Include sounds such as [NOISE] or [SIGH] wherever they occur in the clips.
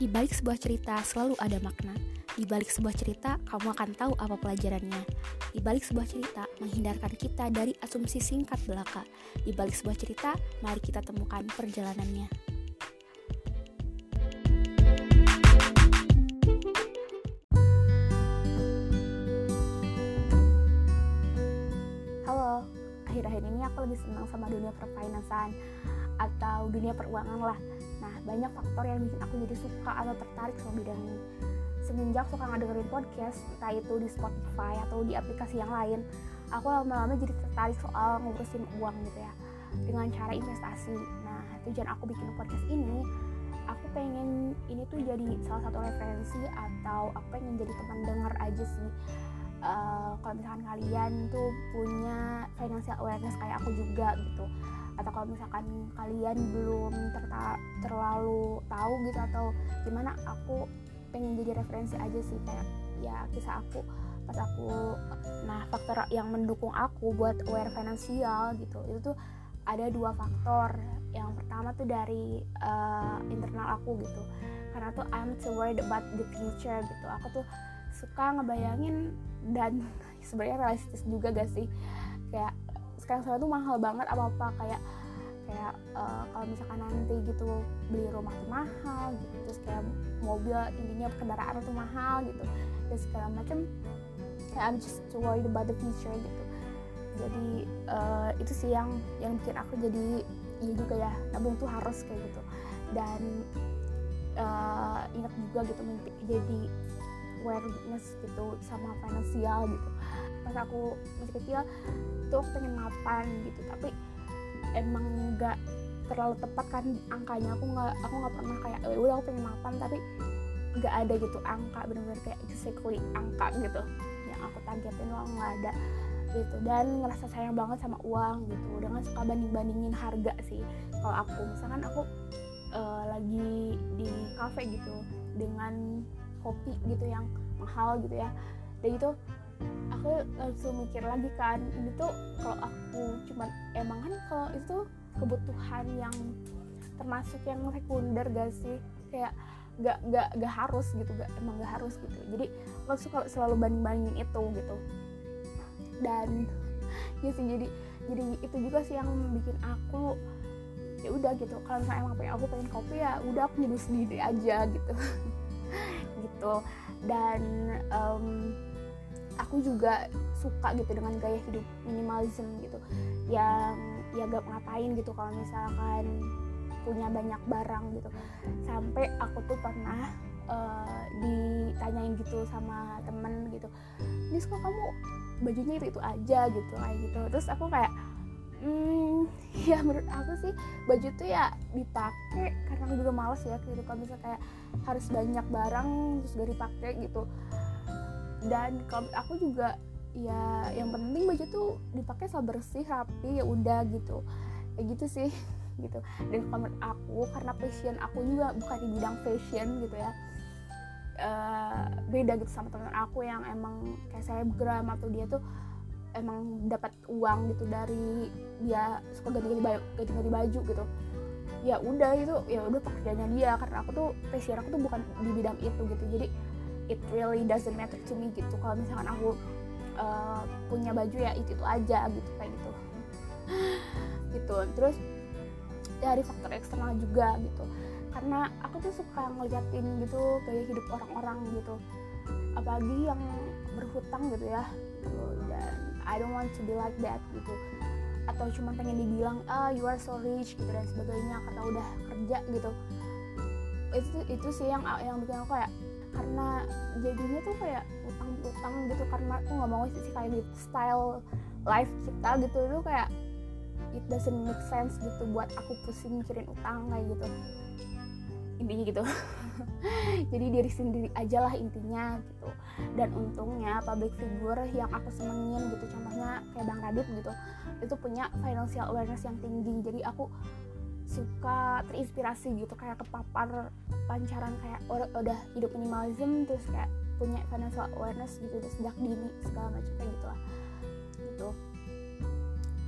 Di balik sebuah cerita selalu ada makna. Di balik sebuah cerita, kamu akan tahu apa pelajarannya. Di balik sebuah cerita, menghindarkan kita dari asumsi singkat belaka. Di balik sebuah cerita, mari kita temukan perjalanannya. Halo, akhir-akhir ini aku lebih senang sama dunia perfinansan atau dunia peruangan lah Nah, banyak faktor yang bikin aku jadi suka atau tertarik sama bidang ini. Semenjak suka ngedengerin podcast, entah itu di Spotify atau di aplikasi yang lain, aku lama-lama jadi tertarik soal ngurusin uang gitu ya, dengan cara investasi. Nah, tujuan aku bikin podcast ini, aku pengen ini tuh jadi salah satu referensi atau aku pengen jadi teman dengar aja sih. Uh, kalau misalkan kalian tuh punya financial awareness kayak aku juga gitu atau kalau misalkan kalian belum terlalu tahu gitu atau gimana aku pengen jadi referensi aja sih kayak ya kisah aku pas aku nah faktor yang mendukung aku buat aware finansial gitu. Itu tuh ada dua faktor. Yang pertama tuh dari uh, internal aku gitu. Karena tuh I'm too worried about the future gitu. Aku tuh suka ngebayangin dan [LAUGHS] sebenarnya realistis juga gak sih? Kayak sekarang sekarang tuh mahal banget apa apa kayak kayak uh, kalau misalkan nanti gitu beli rumah tuh mahal gitu terus kayak mobil intinya kendaraan tuh mahal gitu dan segala macam kayak I'm just worried about the future gitu. Jadi uh, itu sih yang yang bikin aku jadi iya juga ya nabung tuh harus kayak gitu. Dan uh, ingat juga gitu mimpi jadi awareness gitu sama finansial gitu pas aku masih kecil tuh aku pengen mapan gitu. Tapi emang nggak terlalu tepat kan angkanya. Aku nggak aku nggak pernah kayak eh, udah aku pengen mapan. Tapi nggak ada gitu angka benar-benar kayak exactly angka gitu yang aku targetin uang nggak ada gitu. Dan ngerasa sayang banget sama uang gitu. Dengan suka banding bandingin harga sih kalau aku. Misalkan aku uh, lagi di cafe gitu dengan kopi gitu yang mahal gitu ya. Dan itu aku langsung mikir lagi kan ini tuh kalau aku cuma emang kan kalau itu kebutuhan yang termasuk yang sekunder gak sih? Kayak gak gak gak harus gitu gak emang gak harus gitu. Jadi aku suka selalu banding bandingin itu gitu. Dan [LAUGHS] ya sih jadi jadi itu juga sih yang bikin aku ya udah gitu. Kalau misalnya emang pengen aku pengen kopi ya udah aku nyeduh sendiri aja gitu. [LAUGHS] Gitu. Dan um, aku juga suka gitu dengan gaya hidup minimalism gitu. Yang ya gak ngapain gitu kalau misalkan punya banyak barang gitu. Sampai aku tuh pernah uh, ditanyain gitu sama temen gitu Nis kok kamu bajunya itu itu aja? gitu kayak gitu. Terus aku kayak hmm [LAUGHS] ya menurut aku sih baju tuh ya dipakai karena aku juga males ya gitu. Kalau misalnya kayak harus banyak barang terus gak dipakai gitu dan kalau aku juga ya yang penting baju tuh dipakai selalu bersih rapi ya udah gitu. Kayak gitu sih [LAUGHS] gitu. Dan kalau aku karena passion aku juga bukan di bidang fashion gitu ya uh, beda gitu sama teman aku yang emang kayak saya selebgram atau dia tuh emang dapat uang gitu dari dia suka ganti-ganti baju ganti-ganti baju gitu. Ya udah itu ya udah pekerjaannya dia karena aku tuh passion aku tuh bukan di bidang itu gitu. Jadi it really doesn't matter to me gitu. Kalau misalkan aku uh, punya baju ya itu itu aja gitu kayak gitu. [GASPS] Gitu. Terus dari faktor eksternal juga gitu. Karena aku tuh suka ngeliatin gitu gaya hidup orang-orang gitu. Apalagi yang berhutang gitu ya. Gitu. dan I don't want to be like that gitu. Atau cuma pengen dibilang ah you are so rich gitu dan sebagainya. Karena udah kerja gitu. Itu itu sih yang yang bikin aku kayak karena jadinya tuh kayak utang-utang gitu karena aku nggak mau sih kayak gitu style life kita gitu. Itu kayak it doesn't make sense gitu buat aku pusing mikirin utang kayak gitu. Intinya gitu. [LAUGHS] Jadi diri sendiri aja lah intinya gitu. Dan untungnya public figure yang aku senengin gitu contohnya kayak Bang Radit gitu itu punya financial awareness yang tinggi. Jadi aku suka terinspirasi gitu kayak kepapar pancaran kayak udah hidup minimalism terus kayak punya financial awareness gitu terus sejak dini segala macam kayak gitu lah gitu.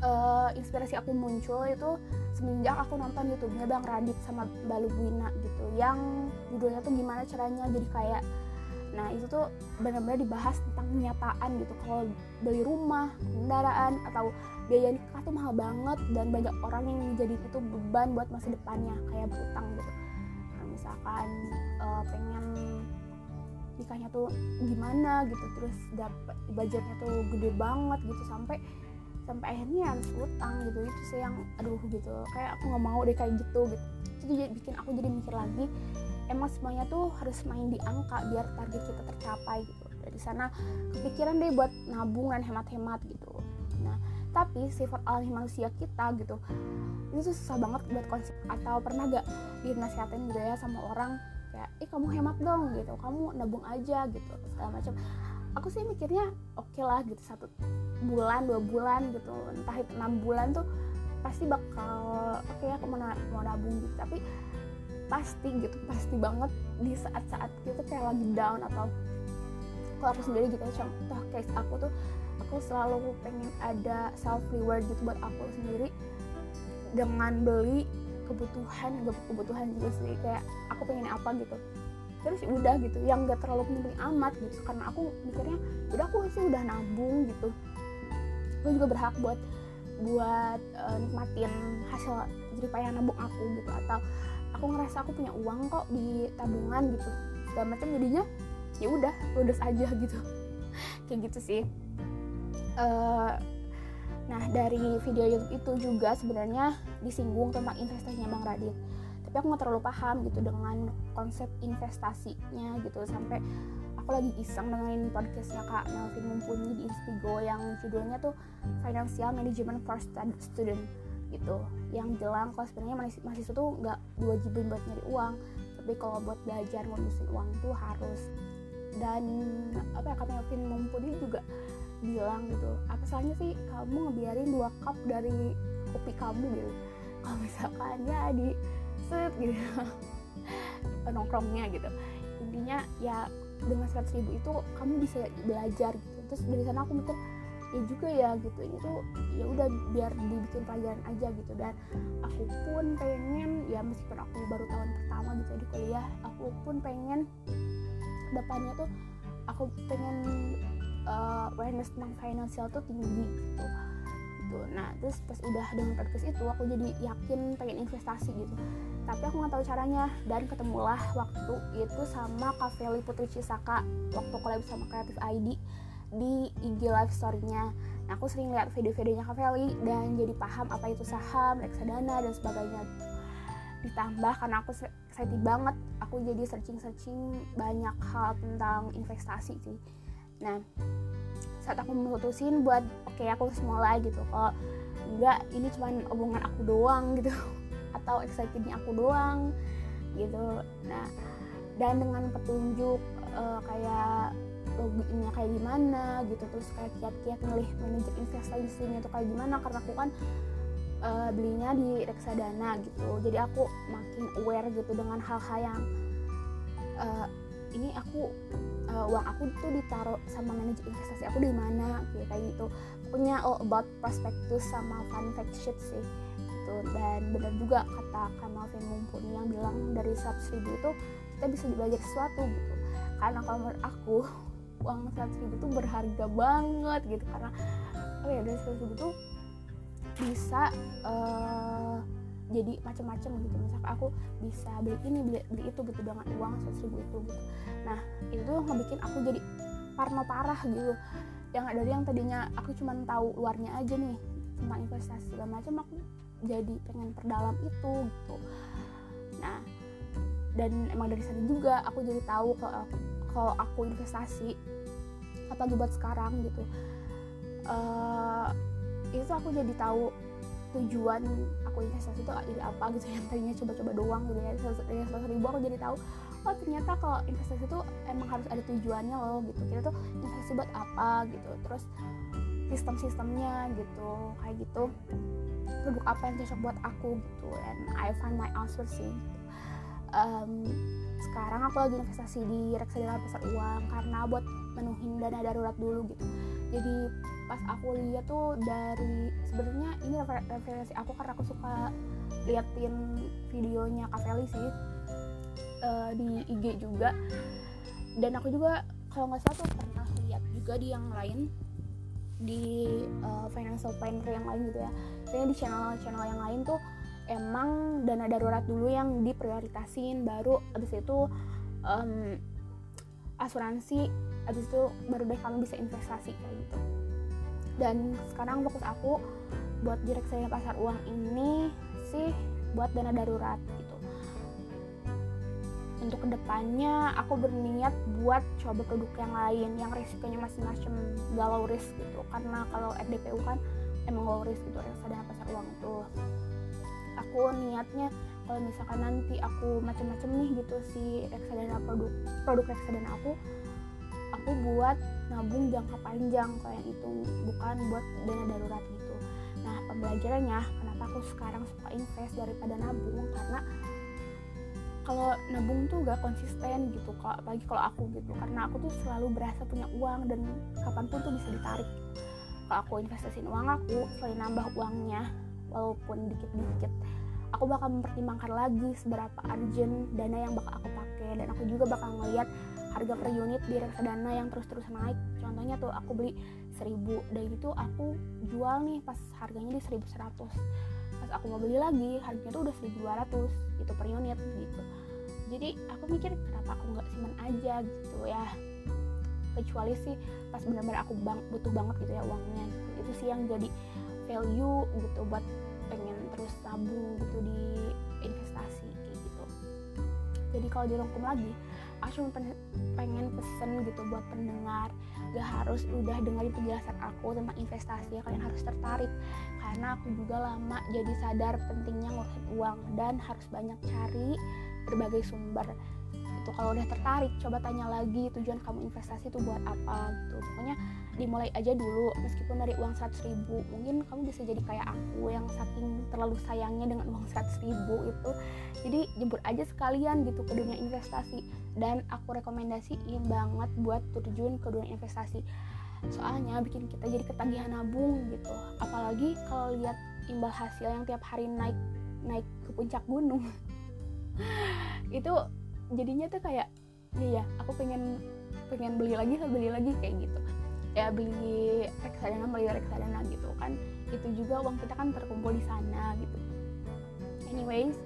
Uh, inspirasi aku muncul itu semenjak aku nonton YouTube-nya Bang Radit sama Balu Buina gitu yang judulnya tuh gimana caranya jadi kayak nah itu tuh benar-benar dibahas tentang kenyataan gitu. Kalau beli rumah kendaraan atau biaya nikah tuh mahal banget dan banyak orang yang menjadi itu beban buat masa depannya kayak berutang gitu. Nah, misalkan uh, pengen nikahnya tuh gimana gitu terus dapat budgetnya tuh gede banget gitu sampai sampai akhirnya harus utang gitu. Itu sih yang aduh gitu. Kayak aku nggak mau deh kayak gitu gitu. Itu jadi bikin aku jadi mikir lagi emang semuanya tuh harus main di angka biar target kita tercapai gitu. Dari sana kepikiran deh buat nabung dan hemat-hemat gitu. Nah tapi sifat alami manusia kita gitu itu tuh susah banget buat konsep. Atau pernah gak dinasihatin gitu ya sama orang kayak eh kamu hemat dong gitu. Kamu nabung aja gitu segala macam. Aku sih mikirnya oke okay lah gitu satu bulan dua bulan gitu. Entah itu enam bulan tuh pasti bakal oke okay, aku mau, mau nabung gitu. Tapi pasti gitu pasti banget di saat-saat gitu kayak lagi down atau kalau aku sendiri gitu. Contoh case aku tuh aku selalu pengen ada self reward gitu buat aku sendiri dengan beli kebutuhan kebutuhan juga sih kayak aku pengen apa gitu. Terus udah gitu yang gak terlalu penting amat gitu karena aku mikirnya udah aku sih udah nabung gitu. Aku juga berhak buat buat uh, nikmatin hasil jadi payah nabung aku gitu atau aku ngerasa aku punya uang kok di tabungan gitu. Segala macam jadinya ya udah ludes aja gitu. [LAUGHS] Kayak gitu sih. Uh, nah dari video YouTube itu juga sebenarnya disinggung tentang investasinya Bang Radit. Tapi aku nggak terlalu paham gitu dengan konsep investasinya gitu. Sampai aku lagi iseng dengerin podcastnya kak Melvin Mumpuni di Inspigo yang judulnya tuh Financial Management for Student gitu. Yang bilang kalau sebenarnya mahasiswa tuh nggak diwajibin buat nyari uang. Tapi kalau buat belajar ngurusin uang tuh harus dan apa ya kak Melvin Mumpuni juga bilang gitu apa salahnya sih kamu ngebiarin dua cup dari kopi kamu gitu? Kalau misalkan ya di set gitu. [LAUGHS] Nongkrongnya gitu. Intinya ya dengan seratus ribu itu kamu bisa belajar gitu. Terus dari sana aku mikir ya juga ya gitu. Ini tuh ya udah biar dibikin pelajaran aja gitu. Dan aku pun pengen ya meskipun aku baru tahun pertama gitu di kuliah aku pun pengen depannya tuh aku pengen uh, awareness tentang financial tuh tinggi gitu. Gitu. Nah terus pas udah dengan podcast itu aku jadi yakin pengen investasi gitu. Tapi aku nggak tahu caranya. Dan ketemulah waktu itu sama Kaveli Putri Cisaka waktu collab sama Creative ID di IG live story-nya. Nah, aku sering lihat video-videonya Kaveli dan jadi paham apa itu saham, reksadana dan sebagainya. Ditambah karena aku excited banget aku jadi searching-searching banyak hal tentang investasi sih. Nah saat aku memutusin buat oke okay, aku harus mulai gitu kalau enggak ini cuma omongan aku doang gitu. [LAUGHS] Atau excitednya aku doang gitu. Nah dan dengan petunjuk uh, kayak loginnya kayak gimana gitu terus kayak kiat-kiat milih manajer investasinya itu kayak gimana karena aku kan uh, belinya di reksadana gitu. Jadi aku makin aware gitu dengan hal-hal yang uh, ini aku uh, uang aku tuh ditaruh sama manajer investasi aku di mana gitu kayak gitu. Punya all about prospectus sama fun fact sheet sih gitu. Dan benar juga kata Kamal Mumpuni yang bilang dari 100 ribu itu kita bisa belajar sesuatu gitu. Karena kalau menurut aku uang 100 ribu tuh berharga banget gitu. Karena oh ya dari 100 ribu tuh bisa uh, jadi macam-macam gitu. Misalkan aku bisa beli ini beli, beli itu gitu dengan uang seratus ribu itu gitu. Nah itu tuh ngebikin aku jadi parno parah gitu. Yang dari yang tadinya aku cuma tahu luarnya aja nih tentang investasi segala macam aku jadi pengen perdalam itu gitu. Nah dan emang dari sana juga aku jadi tahu kalau kalau aku investasi apalagi buat sekarang gitu uh, itu aku jadi tahu tujuan aku investasi itu jadi apa gitu. [LAUGHS] Yang tadinya coba-coba doang gitu ya dari seratus ribu aku jadi tahu oh ternyata kalau investasi itu emang harus ada tujuannya loh gitu. Kita tuh investasi buat apa gitu terus sistem-sistemnya gitu kayak gitu. Produk apa yang cocok buat aku gitu and I find my answer sih gitu. Um, sekarang aku lagi investasi di reksadana pasar uang karena buat menuhin dana darurat dulu gitu. Jadi pas aku lihat tuh dari sebenarnya ini referensi aku karena aku suka liatin videonya Kak Feli sih uh, di IG juga. Dan aku juga kalau nggak salah tuh pernah lihat juga di yang lain di uh, financial planner yang lain gitu ya. Jadi di channel-channel yang lain tuh emang dana darurat dulu yang diprioritasin baru abis itu um, asuransi abis itu baru deh kamu bisa investasi kayak gitu. Dan sekarang fokus aku buat di reksadana pasar uang ini sih buat dana darurat gitu. Untuk ke depannya aku berniat buat coba produk yang lain yang risikonya masing-masing gak low risk gitu. Karena kalau RDPU kan emang low risk gitu. Reksadana pasar uang itu aku niatnya kalau misalkan nanti aku macam-macam nih gitu si reksadana produk produk reksadana aku aku buat nabung jangka panjang kayak yang itu bukan buat dana darurat gitu. Nah pembelajarannya kenapa aku sekarang suka invest daripada nabung karena kalau nabung tuh gak konsisten gitu kalau apalagi kalau aku gitu. Karena aku tuh selalu berasa punya uang dan kapan pun tuh bisa ditarik. Kalau aku investasiin uang aku selain nambah uangnya walaupun dikit-dikit aku bakal mempertimbangkan lagi seberapa urgent dana yang bakal aku pakai. Dan aku juga bakal ngeliat harga per unit di reksadana yang terus-terus naik. Contohnya tuh aku beli 1000 dan itu aku jual nih pas harganya di 1100 pas aku mau beli lagi harganya tuh udah 1200 gitu per unit gitu. Jadi aku mikir kenapa aku nggak simpan aja gitu ya? Kecuali sih pas benar-benar aku bang butuh banget gitu ya uangnya. Gitu. itu sih yang jadi value gitu buat terus tabung gitu di investasi kayak gitu. Jadi kalau dirangkum lagi aku cuma pengen pesen gitu buat pendengar. Gak harus udah dengerin penjelasan aku tentang investasi kalian harus tertarik. Karena aku juga lama jadi sadar pentingnya ngurusin uang dan harus banyak cari berbagai sumber itu kalau udah tertarik coba tanya lagi tujuan kamu investasi itu buat apa gitu. Pokoknya dimulai aja dulu meskipun dari uang 100 ribu. Mungkin kamu bisa jadi kayak aku yang saking terlalu sayangnya dengan uang 100 ribu itu jadi jemput aja sekalian gitu ke dunia investasi. Dan aku rekomendasiin banget buat terjun ke dunia investasi. Soalnya bikin kita jadi ketagihan nabung gitu. Apalagi kalau lihat imbal hasil yang tiap hari naik naik ke puncak gunung. [LAUGHS] Itu jadinya tuh kayak iya aku pengen pengen beli lagi beli lagi kayak gitu. Ya beli reksadana beli reksadana gitu kan. Itu juga uang kita kan terkumpul di sana gitu. Anyways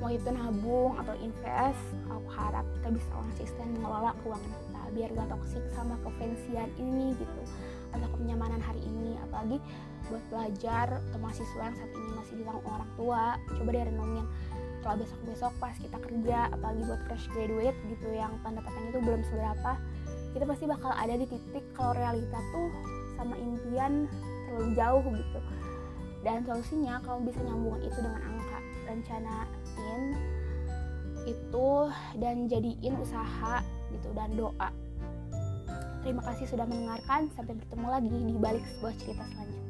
mau itu nabung atau invest aku harap kita bisa konsisten mengelola keuangan kita biar gak toksik sama kefansian ini gitu atau kenyamanan hari ini. Apalagi buat belajar atau mahasiswa yang saat ini masih ditanggung orang tua coba deh renungin kalau besok-besok pas kita kerja apalagi buat fresh graduate gitu yang pendapatannya itu belum seberapa kita pasti bakal ada di titik kalau realita tuh sama impian terlalu jauh gitu. Dan solusinya kalau bisa nyambungin itu dengan angka rencanain itu dan jadiin usaha gitu dan doa. Terima kasih sudah mendengarkan sampai bertemu lagi di balik sebuah cerita selanjutnya